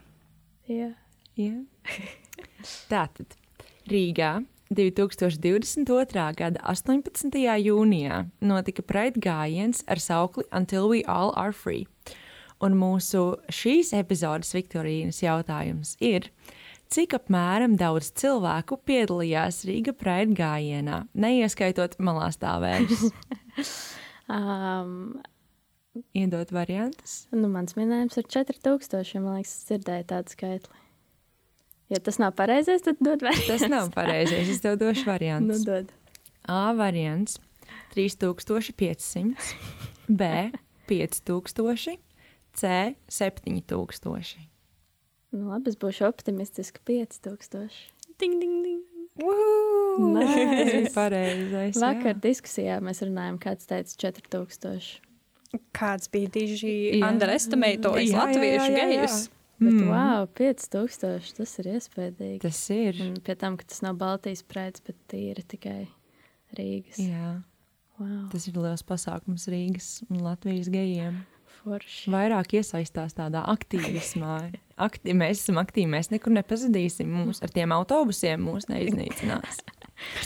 Jā. Jā. Tātad Rīgā 2022. gada 18. jūnijā notika Pride gājiens ar saukli Until We All Are Free. Un mūsu šīs epizodes Viktorīnas jautājums ir, cik apmēram daudz cilvēku piedalījās Rīga Pride gājienā, neieskaitot malā stāvējus? Um, iedot variantus. Nu, mans minējums ir 4000. Man liekas, es dzirdēju tādu skaitli. Ja tas nav pareizais, tad dod variants. Tas nav pareizais. Es tev došu Nu, variantus. dod. A variants 3500, B 5000, C 7000. Nu, labi, es būšu optimistiski 5000. Ding, ding, ding. Nice. Tas bija pareizais. Vakar jā. diskusijā mēs runājām, kāds teica 4000. Kāds bija diži jā, latviešu gejus? Bet, Mm. mm. wow, 5000 tas ir iespaidīgi. Tas ir. Un pie tam, ka tas nav Baltijas prēts, bet tīri tikai Rīgas. Jā, Wow, tas ir liels pasākums Rīgas un Latvijas gejiem. Forši. Vairāk iesaistās tādā aktīvismā. Akti, mēs esam aktīvi, mēs nekur nepazudīsim. Mūs ar tiem autobusiem mūs neiznīcinās.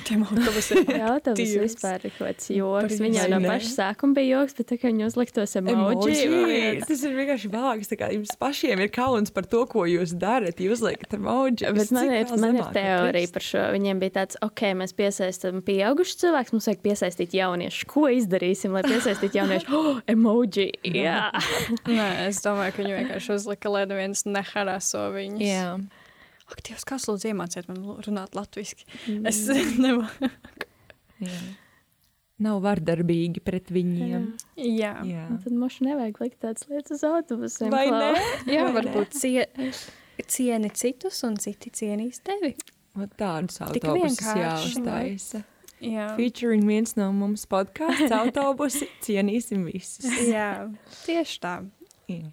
Tiem autobusiem. Jautājums Dievs. vispār ir kaut kāds joks. Viņa jau Vai no paša sākuma bija joks, bet tā kā viņi uzliktos emoji. Emoji. Tas ir vienkārši kā Jums pašiem ir kauns par to, ko jūs darat. Jūs liekat emoji. Bet man ir, man ir teorija par šo. Viņiem bija tāds, ok, mēs piesaistām pieaugušus cilvēkus, mums vajag piesaistīt jauniešus. Ko izdarīsim, lai piesaistītu jauniešus? Oh, emoji! Jā, Nē, es domāju, ka viņi vienkārši uzlika, lai neviens neharaso viņus. Jā. Ak, Dievs, kas lūdzu iemāciet man runāt latviski? Mm. Es nevaru. Jā. Nav vardarbīgi pret viņiem. Jā. Jā. Un tad mums nevajag likt tādas lietas uz autobusiem. Vai Klau. ne? Jā, Vai varbūt cie, cieni citus un citi cienīs tevi. Tādus autobusus jāuztaisa. Jā. Featuring viens no mums podkāsts autobusi. Cienīsim visus. Jā, tieši tā. Jā.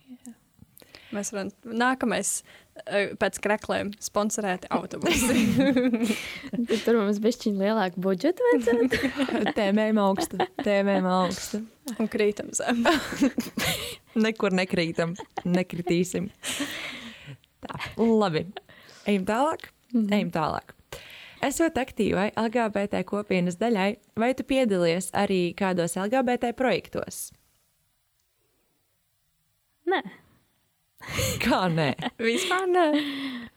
Mēs varam nākamais pēc krekliem sponsorēti autobusi. Tur mums bija šķiņa lielāka budžeta. vajadzētu. Tēmējam augstu. Tēmējam augstu. un krītam zem. Nekur nekrītam. Nekritīsim. Tā, labi. Ejam tālāk. Ejam tālāk. Esot aktīvai LGBT kopienas daļai, vai tu piedalies arī kādos LGBT projektos? Nē, Kā nē? Vispār ne.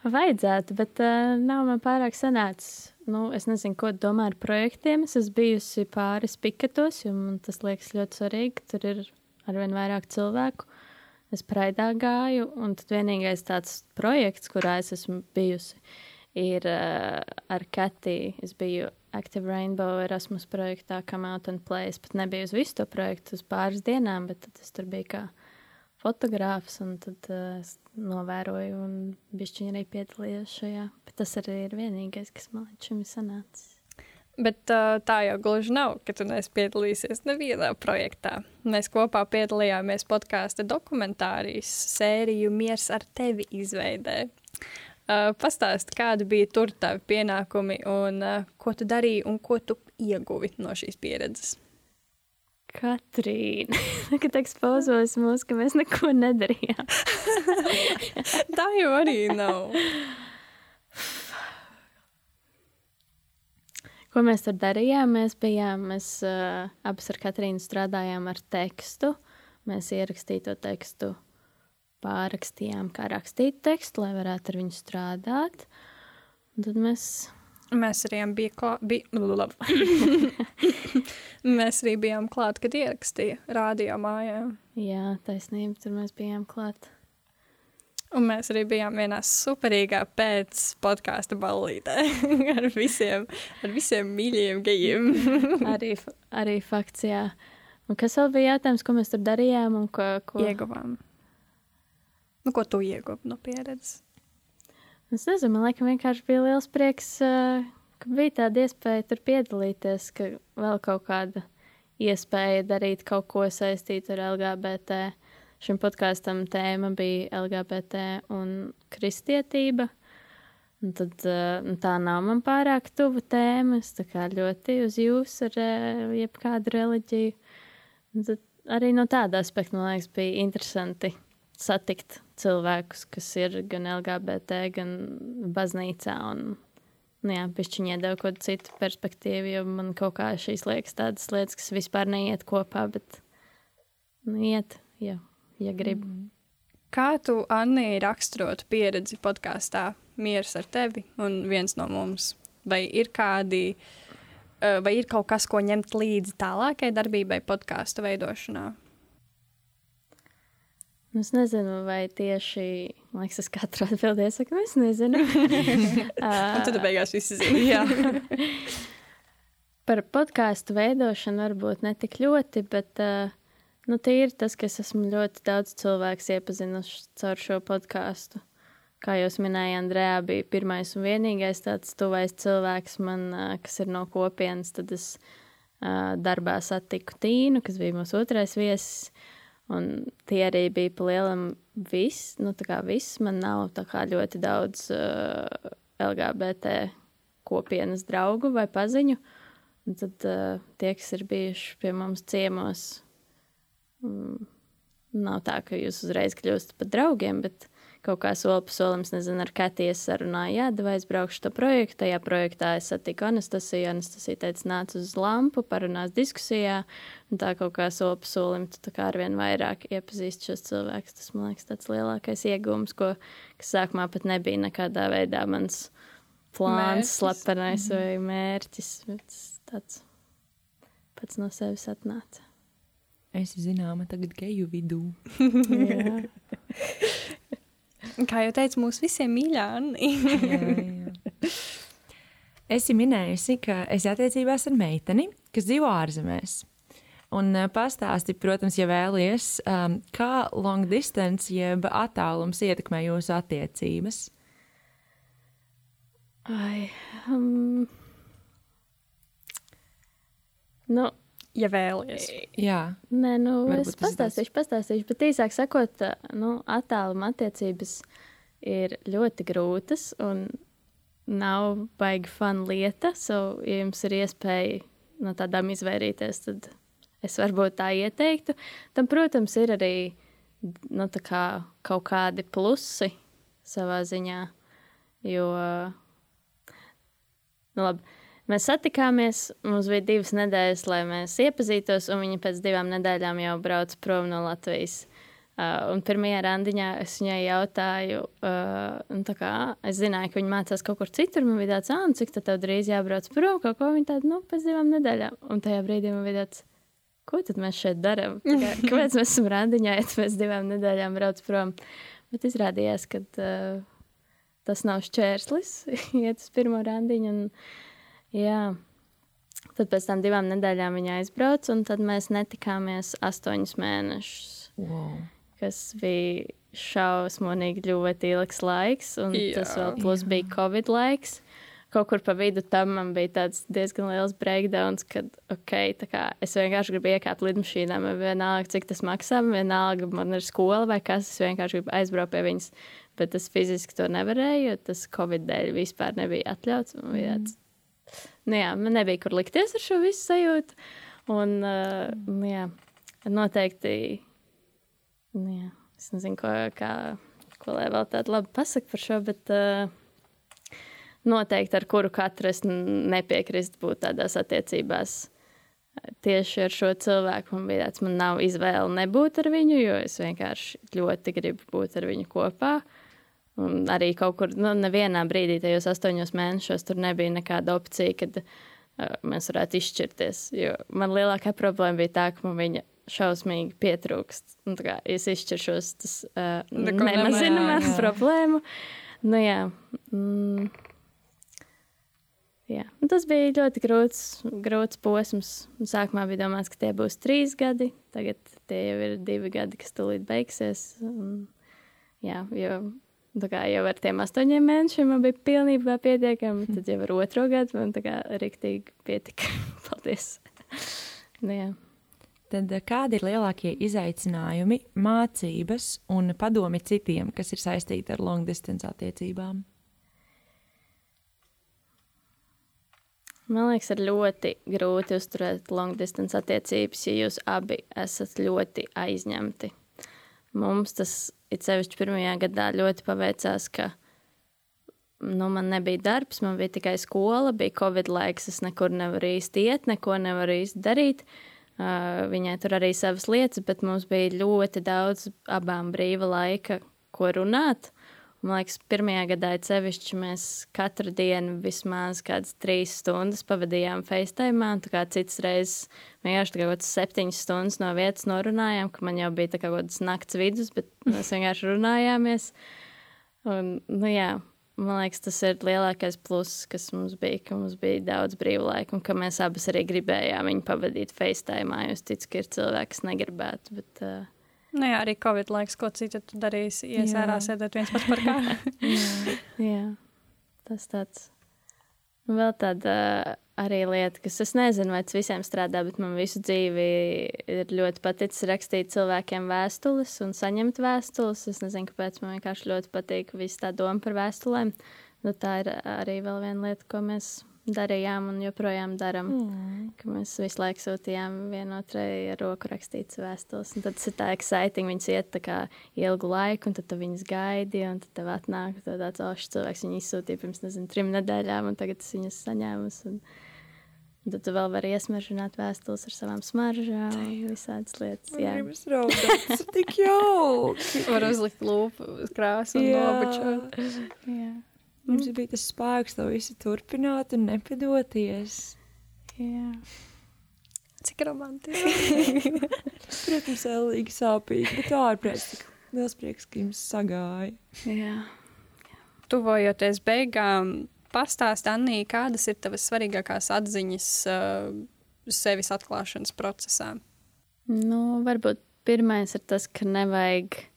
vajadzētu, bet uh, nav man pārāk sanācis. Nu, es nezinu, ko domā ar projektiem. Es esmu bijusi pāris piketos, jo man tas liekas ļoti svarīgi. Tur ir arvien vairāk cilvēku. Es praidā gāju, un tad vienīgais tāds projekts, kurā es esmu bijusi, ir uh, ar Katiju. Es biju Active Rainbow Erasmus projektā, kā Mountain Place. Pat nebiju uz visu to projektu, uz pāris dienām, bet tad es tur biju kā fotogrāfs, un tad uh, es novēroju, un bišķiņi arī piedalījos šajā. Bet tas arī ir vienīgais, kas man līdz šim ir sanācis. Bet uh, tā jau gluži nav, ka tu neesi piedalījies nevienā projektā. Mēs kopā piedalījāmies podkāstu dokumentārijas sēriju Miers ar tevi izveidē. Uh, Pastāsti, kādi bija tur tavi pienākumi un uh, ko tu darīji un ko tu ieguvi no šīs pieredzes? Katrīna, kad ekspozos mūs, ka mēs neko nedarījām. Tā jau arī nav. Ko mēs tur darījām? Mēs bijām, mēs uh, abas ar Katrīnu strādājām ar tekstu. Mēs ierakstīju to tekstu, pārrakstījām, kā rakstīt tekstu, lai varētu ar viņu strādāt. Un tad mēs Mēs arī bijām klāt. Bij... mēs arī bijām klāt, kad ierakstīja rādio mājā. Jā, taisnība, tur mēs bijām klāt. Un mēs arī bijām vienā superīgā pēc podkāstu ballītē ar visiem, ar visiem mīļajiem gejiem. Arī, arī fakts, jā. Un kas vēl bija jautājums, ko mēs tur darījām un ko, ko... Ieguvām. Nu, ko tu ieguvi no pieredzes? Es nezinu, man liekas, vienkārši bija liels prieks, ā, ka bija tāda iespēja tur piedalīties, ka vēl kaut kāda iespēja darīt kaut ko saistītu ar LGBT. Šim podkāstam tēma bija LGBT un kristietība. Un tad, ā, nu, tā nav man pārāk tuva tēma. Es ļoti uz jūs ar jebkādu reliģiju. Un tad arī no tāda aspekta, man liekas, bija interesanti satikt cilvēkus, kas ir gan LGBT, gan baznīcā. Un, nu, jā, pišķiņi iedeva kaut kādu citu perspektīvu, jo man kaut kā šīs liekas tādas lietas, kas vispār neiet kopā, bet nu, iet, ja, ja grib. Mm. Kā tu, Anni, raksturotu pieredzi podkāstā Mieras ar tevi un viens no mums? Vai ir kādi, eh, vai ir kaut kas, ko ņemt līdzi tālākai darbībai podkāstu veidošanā? Es nezinu, vai tieši, liekas, es katru atbildēju, saku, nu, es nezinu. Un tad beigās viss zina. Par podkāstu veidošanu varbūt ne tik ļoti, bet nu, tīri tas, ka es esmu ļoti daudz cilvēku iepazinuši caur šo podkāstu. Kā jau minēja, Andrejā bija pirmais un vienīgais tāds tuvais cilvēks, man, kas ir no kopienas. Tad es darbā satiku Tīnu, kas bija mūsu otrais viesis. Un tie arī bija pa lielam viss. Nu, tā kā viss man nav tā kā ļoti daudz uh, LGBT kopienas draugu vai paziņu. Un tad uh, tie, kas ir bijuši pie mums ciemos, mm, nav tā, ka jūs uzreiz kļūstat par draugiem, bet kaut kā soli pa solim, nezinu, ar Katiju sarunāju, jā, vai es braukšu to projektu. Tajā projektā es satiku Anastasiju. Anastasija teica, nāc uz lampu, parunās diskusijā. Un tā kaut kā soli pa solim, tu tā kā arvien vairāk iepazīst šos cilvēkus. Tas, man liekas, tāds lielākais iegūms, ko, kas sākumā pat nebija nekādā veidā mans plāns, Mērķis. slepenais vai mērķis. Bet tas tāds pats no sevis atnāca. es zināma tagad geju vidū. Kā jau teicu, mūsu visiem mīļā jā. Esi minējusi, ka esi attiecībās ar meiteni, kas dzīvo ārzemēs. Un uh, pastāsti, protams, ja vēlies, um, kā long distance jeb attālums ietekmē jūsu attiecības. Ai, um, nu, ja vēlaties. Jā, Nē, nu, Varbūt es pastāstīšu, pastāstīšu, bet īsāk sakot, nu, attāluma attiecības ir ļoti grūtas un nav baigi fun lieta. So, ja jums ir iespēja no tādām izvairīties, tad es varbūt tā ieteiktu. Tam, protams, ir arī nu, tā kā kaut kādi plusi savā ziņā, jo, nu, labi. Mēs satikāmies, mums bija divas nedēļas, lai mēs iepazītos, un viņa pēc divām nedēļām jau brauca prom no Latvijas. Uh, un pirmajā randiņā es viņai jautāju, uh, tā kā es zināju, ka viņa mācās kaut kur citur. Man bija tāds, ah, cik tad tev drīz jābrauc prom, kaut ko viņa tāda, nu, pēc divām nedēļām. Un tajā brīdī man bija tāds, ko tad mēs šeit darām? Tā kā, Kāpēc mēs esam randiņā, ja pēc divām nedēļām brauc prom? Bet izrādījās, ka uh, tas nav šķērslis, iet uz pirmo randiņu. Un, jā. Tad pēc tam divām nedēļām viņa aizbrauca, un tad mēs netikāmies astoņus mēnešus wow. kas bija šausmīgi ļoti ilgs laiks, un jā, Jā. tas vēl plus bija Covid laiks. Kaut kur pa vidu tam man bija tāds diezgan liels breakdowns, kad, ok, tā kā es vienkārši gribu iekāpt lidmašīnā, man vienalga, cik tas maksā, man vienalga, man ir skola vai kas, es vienkārši gribu aizbraukt pie viņas, bet es fiziski to nevarēju, jo tas Covid dēļ vispār nebija atļauts. Man bija tāds, nu jā, man nebija kur likties ar šo visu sajūtu, un, uh, nu jā, noteikti Nu, jā, es nezinu, ko, kā, ko lai vēl tādu labu pasaku par šo, bet uh, noteikti ar kuru katru es n- nepiekrist būt tādās attiecībās. Tieši ar šo cilvēku man bija tāds, man nav izvēle nebūt ar viņu, jo es vienkārši ļoti gribu būt ar viņu kopā. Un arī kaut kur, nu, nevienā brīdī, tajos astoņos mēnešos, tur nebija nekāda opcija, kad uh, mēs varētu izšķirties. Jo man lielākā problēma bija tā, ka man viņa šausmīgi pietrūkst. Un, tā kā es izšķiršos, tas uh, nemazina manu problēmu. Nu, jā. Mm. Jā, un tas bija ļoti grūts, grūts posms. Sākumā bija domāts, ka tie būs trīs gadi, tagad tie jau ir divi gadi, kas tūlīt beigsies. Un, jā, jo tā kā jau ar tiem astoņiem mēnešiem man bija pilnībā pietiekami, tad jau ar otro gadu man tā kā riktīgi pietika. Paldies! Nu, jā. Tad eh, kādi ir lielākie izaicinājumi, mācības un padomi citiem, kas ir saistīti ar long distance attiecībām? Man liekas, ir ļoti grūti uzturēt long distance attiecības, ja jūs abi esat ļoti aizņemti. Mums tas it sevišķi pirmajā gadā ļoti paveicās, ka nu, man nebija darbs, man bija tikai skola, bija covid laiks, es nekur nevaru īsti iet, neko nevaru īsti darīt. Uh, viņai tur arī savas lietas, bet mums bija ļoti daudz abām brīva laika, ko runāt. Man liekas, pirmajā gadā cevišķi mēs katru dienu vismaz kādas trīs stundas pavadījām FaceTime. Tā kā citas reizes vienkārši kaut kādas septiņas stundas no vietas norunājām, ka man jau bija kaut kāds nakts vidus, bet mēs vienkārši runājāmies. Un, nu, jā, man liekas, tas ir lielākais pluss, kas mums bija, ka mums bija daudz brīvu laiku un ka mēs abas arī gribējām viņu pavadīt FaceTime. Es ticu, ka ir cilvēki, kas negribētu. Bet, uh, Nu jā, arī Covid laiks, ko citu tu darīsi, ies ārā sēdēt viens pats par kā. jā, jā, tas tāds. Vēl tāda arī lieta, kas es nezinu, vai tas visiem strādā, bet man visu dzīvi ir ļoti paticis rakstīt cilvēkiem vēstules un saņemt vēstules. Es nezinu, kāpēc man vienkārši ļoti patīk viss tā doma par vēstulēm. Nu, tā ir arī vēl viena lieta, ko mēs darījām un joprojām darām. Mm. Mēs visu laiku sūtījām vienotrai roku rakstītas vēstules. Tad tas ir tā exciting. Viņas iet tā kā ilgu laiku, un tad viņas gaidi, un tad tev atnāk tāds ošs cilvēks. Viņu izsūtīja pirms, nezinu, trim nedēļām, un tagad es viņas saņēmu. Un tad tu vēl vari iesmaržināt vēstules ar savām smaržām, visādas lietas. Jā, tas ir raudāt, tas ir tik jauki. Var uzlikt lūpu krāsu un nobučot. Jā. Mums mm. bija tas spēks, to visu turpināt un nepadoties. Jā. Cik romantiski. Protams, ēlīgi sāpīgi, bet ārprāts tik liels prieks, ka jums sagāja. Jā. Tuvojoties beigām, pastāst, Annī, kādas ir tavas svarīgākās atziņas uh, sevis atklāšanas procesā? Nu, varbūt pirmais ir tas, ka nevajag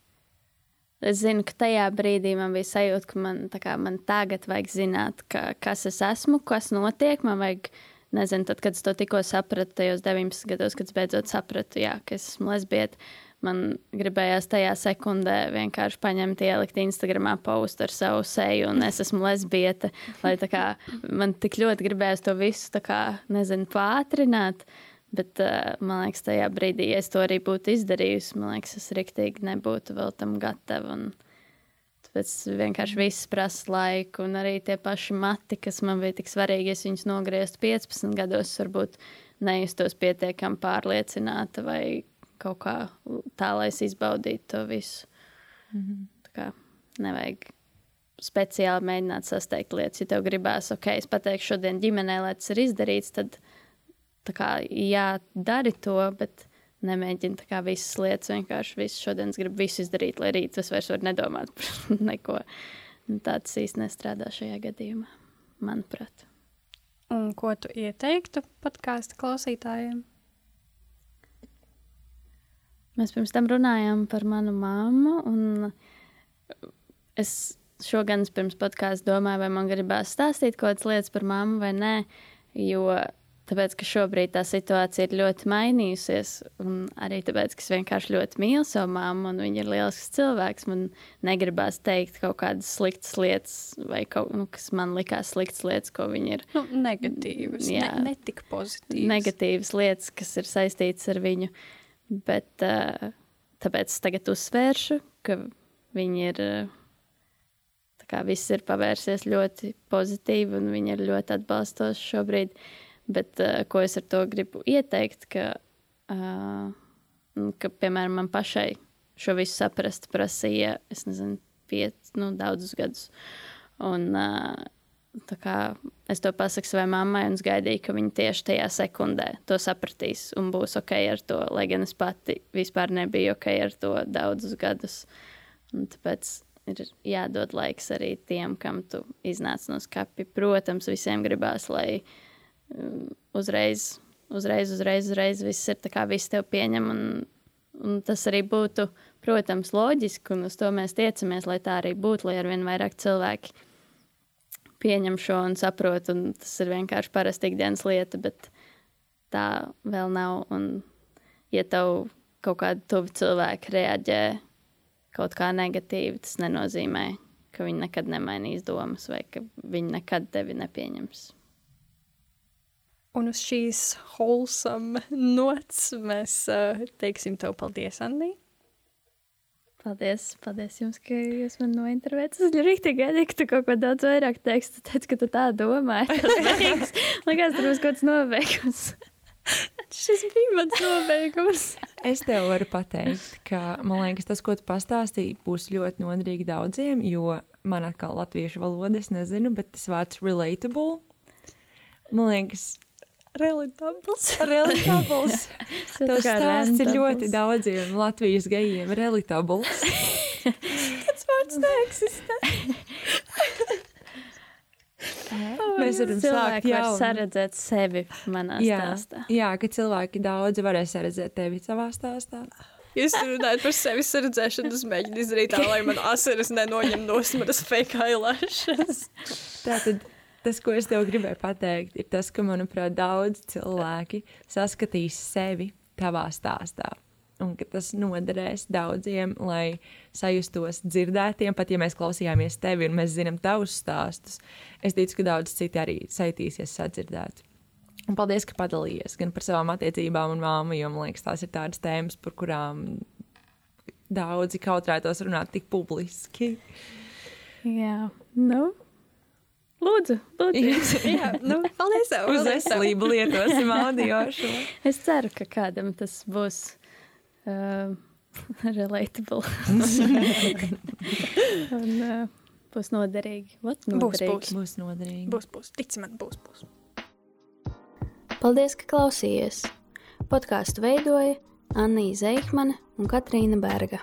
Es zinu, ka tajā brīdī man bija sajūta, ka man, kā, man tagad vajag zināt, ka, kas es esmu, kas notiek. Man vajag, nezinu, tad, kad es to tikko sapratu, tajos 19 gados, kad es beidzot sapratu, jā, ka es esmu lesbieta. Man gribējās tajā sekundē vienkārši paņemt, ielikt Instagramā postu ar savu seju, un es esmu lesbieta. Lai kā man tik ļoti gribējās to visu, kā, nezinu, pātrināt. Uh, Bet uh, man liekas, tajā brīdī, ja es to arī būtu izdarījusi, man liekas, es rīktīgi nebūtu vēl tam gatava. Un tāpēc vienkārši viss prasa laiku, un arī tie paši mati, kas man bija tik svarīgi, ja viņus nogrieztu 15 gados, varbūt nejustos pietiekami pārliecināta vai kaut kā tā, lai es izbaudītu to visu. Mm -hmm. Tā kā nevajag speciāli mēģināt sasteigt lietas. Ja tev gribās, ok, es pateikšu šodien ģimenē, lai tas ir izdarīts, tad tā kā, jā, dari to, bet nemēģini tā kā visas lietas vienkārši visu šodienas gribu visu izdarīt, lai rīt es vairs varu nedomāt par neko. Tāds īsti nestrādā šajā gadījumā, manuprāt. Un ko tu ieteiktu podkāstu klausītājiem? Mēs pirms tam runājām par manu mammu, un es šogad pirms podkāstu domāju, vai man gribās stāstīt kaut kādas lietas par mammu vai nē, jo Tāpēc, ka šobrīd tā situācija ir ļoti mainījusies, un arī tāpēc, ka es vienkārši ļoti mīlu savu māmu, un viņa ir lielisks cilvēks. Man negribās teikt kaut kādas sliktas lietas, vai kaut nu, kas man likās sliktas lietas, ko viņa ir. Nu, negatīvas, jā, ne, netik pozitīvas. Negatīvas lietas, kas ir saistītas ar viņu. Bet uh, tāpēc es tagad uzsvēršu, ka viņi ir. Uh, Kā viss ir pavērsies ļoti pozitīvi, un viņi ir ļoti atbalstoši šobrīd. Bet uh, ko es ar to gribu ieteikt, ka, uh, ka piemēram, man pašai šo visu saprast prasīja, es nezinu, piec, nu, daudzus gadus. Un, uh, kā, es to pasaku savai mammai, un es gaidīju, ka viņa tieši tajā sekundē to sapratīs un būs ok ar to. Lai gan es pati vispār nebiju ok ar to daudzus gadus. Un tāpēc ir jādod laiks arī tiem, kam tu iznāc no skati. Protams, visiem gribās, lai uzreiz, uzreiz, uzreiz, uzreiz viss ir tā kā viss tev pieņem. Un, un tas arī būtu, protams, loģiski, un uz to mēs tiecamies, lai tā arī būtu, lai arvien vairāk cilvēki pieņem šo un saprot, un tas ir vienkārši parasta ikdienas lieta, bet tā vēl nav. Un, ja tev kaut kādi tuvi cilvēki reaģē kaut kā negatīvi, tas nenozīmē, ka viņi nekad nemainīs domas vai ka viņi nekad tevi nepieņems. Un uz šīs wholesome nots mēs uh, teiksim tev paldies, Anni. Paldies, paldies jums, ka jūs man nointervējat. Es ļoti gaidīju, ka tu kaut ko daudz vairāk teiksi. Tu teici, ka tu tā domāji. Tas liekas, tur būs kaut kāds nobeigums. Šis bija mans nobeigums. Es tev varu pateikt, ka man liekas, tas, ko tu pastāstīji, būs ļoti noderīgi daudziem, jo man atkal latviešu valoda, es nezinu, bet tas vārds relatable. Man liekas, Relatables. kā Tavs stāsts ir ļoti daudziem Latvijas gejiem relatables. Tas vārds neeksistē. Mēs varam sākt Cilvēki var jaunu. saredzēt sevi manā Jā, stāstā. jā, ka cilvēki daudzi varēs redzēt tevi savā stāstā. Jūs runājat par sevi sardzēšanu, es mēģinu izdarīt tā, lai man asaras nenoņem no manas fake eyelashes. Tātad tas, ko es tev gribēju pateikt, ir tas, ka, manuprāt, daudz cilvēki saskatīs sevi tavā stāstā. Un ka tas noderēs daudziem, lai sajustos dzirdētiem, pat ja mēs klausījāmies tevi un mēs zinām tavus stāstus. Es ticu, ka daudz citi arī saitīsies sadzirdēt. Un paldies, ka padalījies gan par savām attiecībām un māmu, jo man liekas, tās ir tādas tēmas, par kurām daudzi kautrētos runāt tik publiski. Jā, nu. Lūdzu, lūdzu. Jā, nu, paldies. Uz veselību lietosim audio šo. Es ceru, ka kādam tas būs uh, relatable. Un uh, būs noderīgi. What, Būs, noderīgi. būs. Būs noderīgi. Būs, būs. Tici man, būs, būs. Paldies, ka klausījies! Podkāstu veidoja Anna Zeikmane un Katrīna Berga.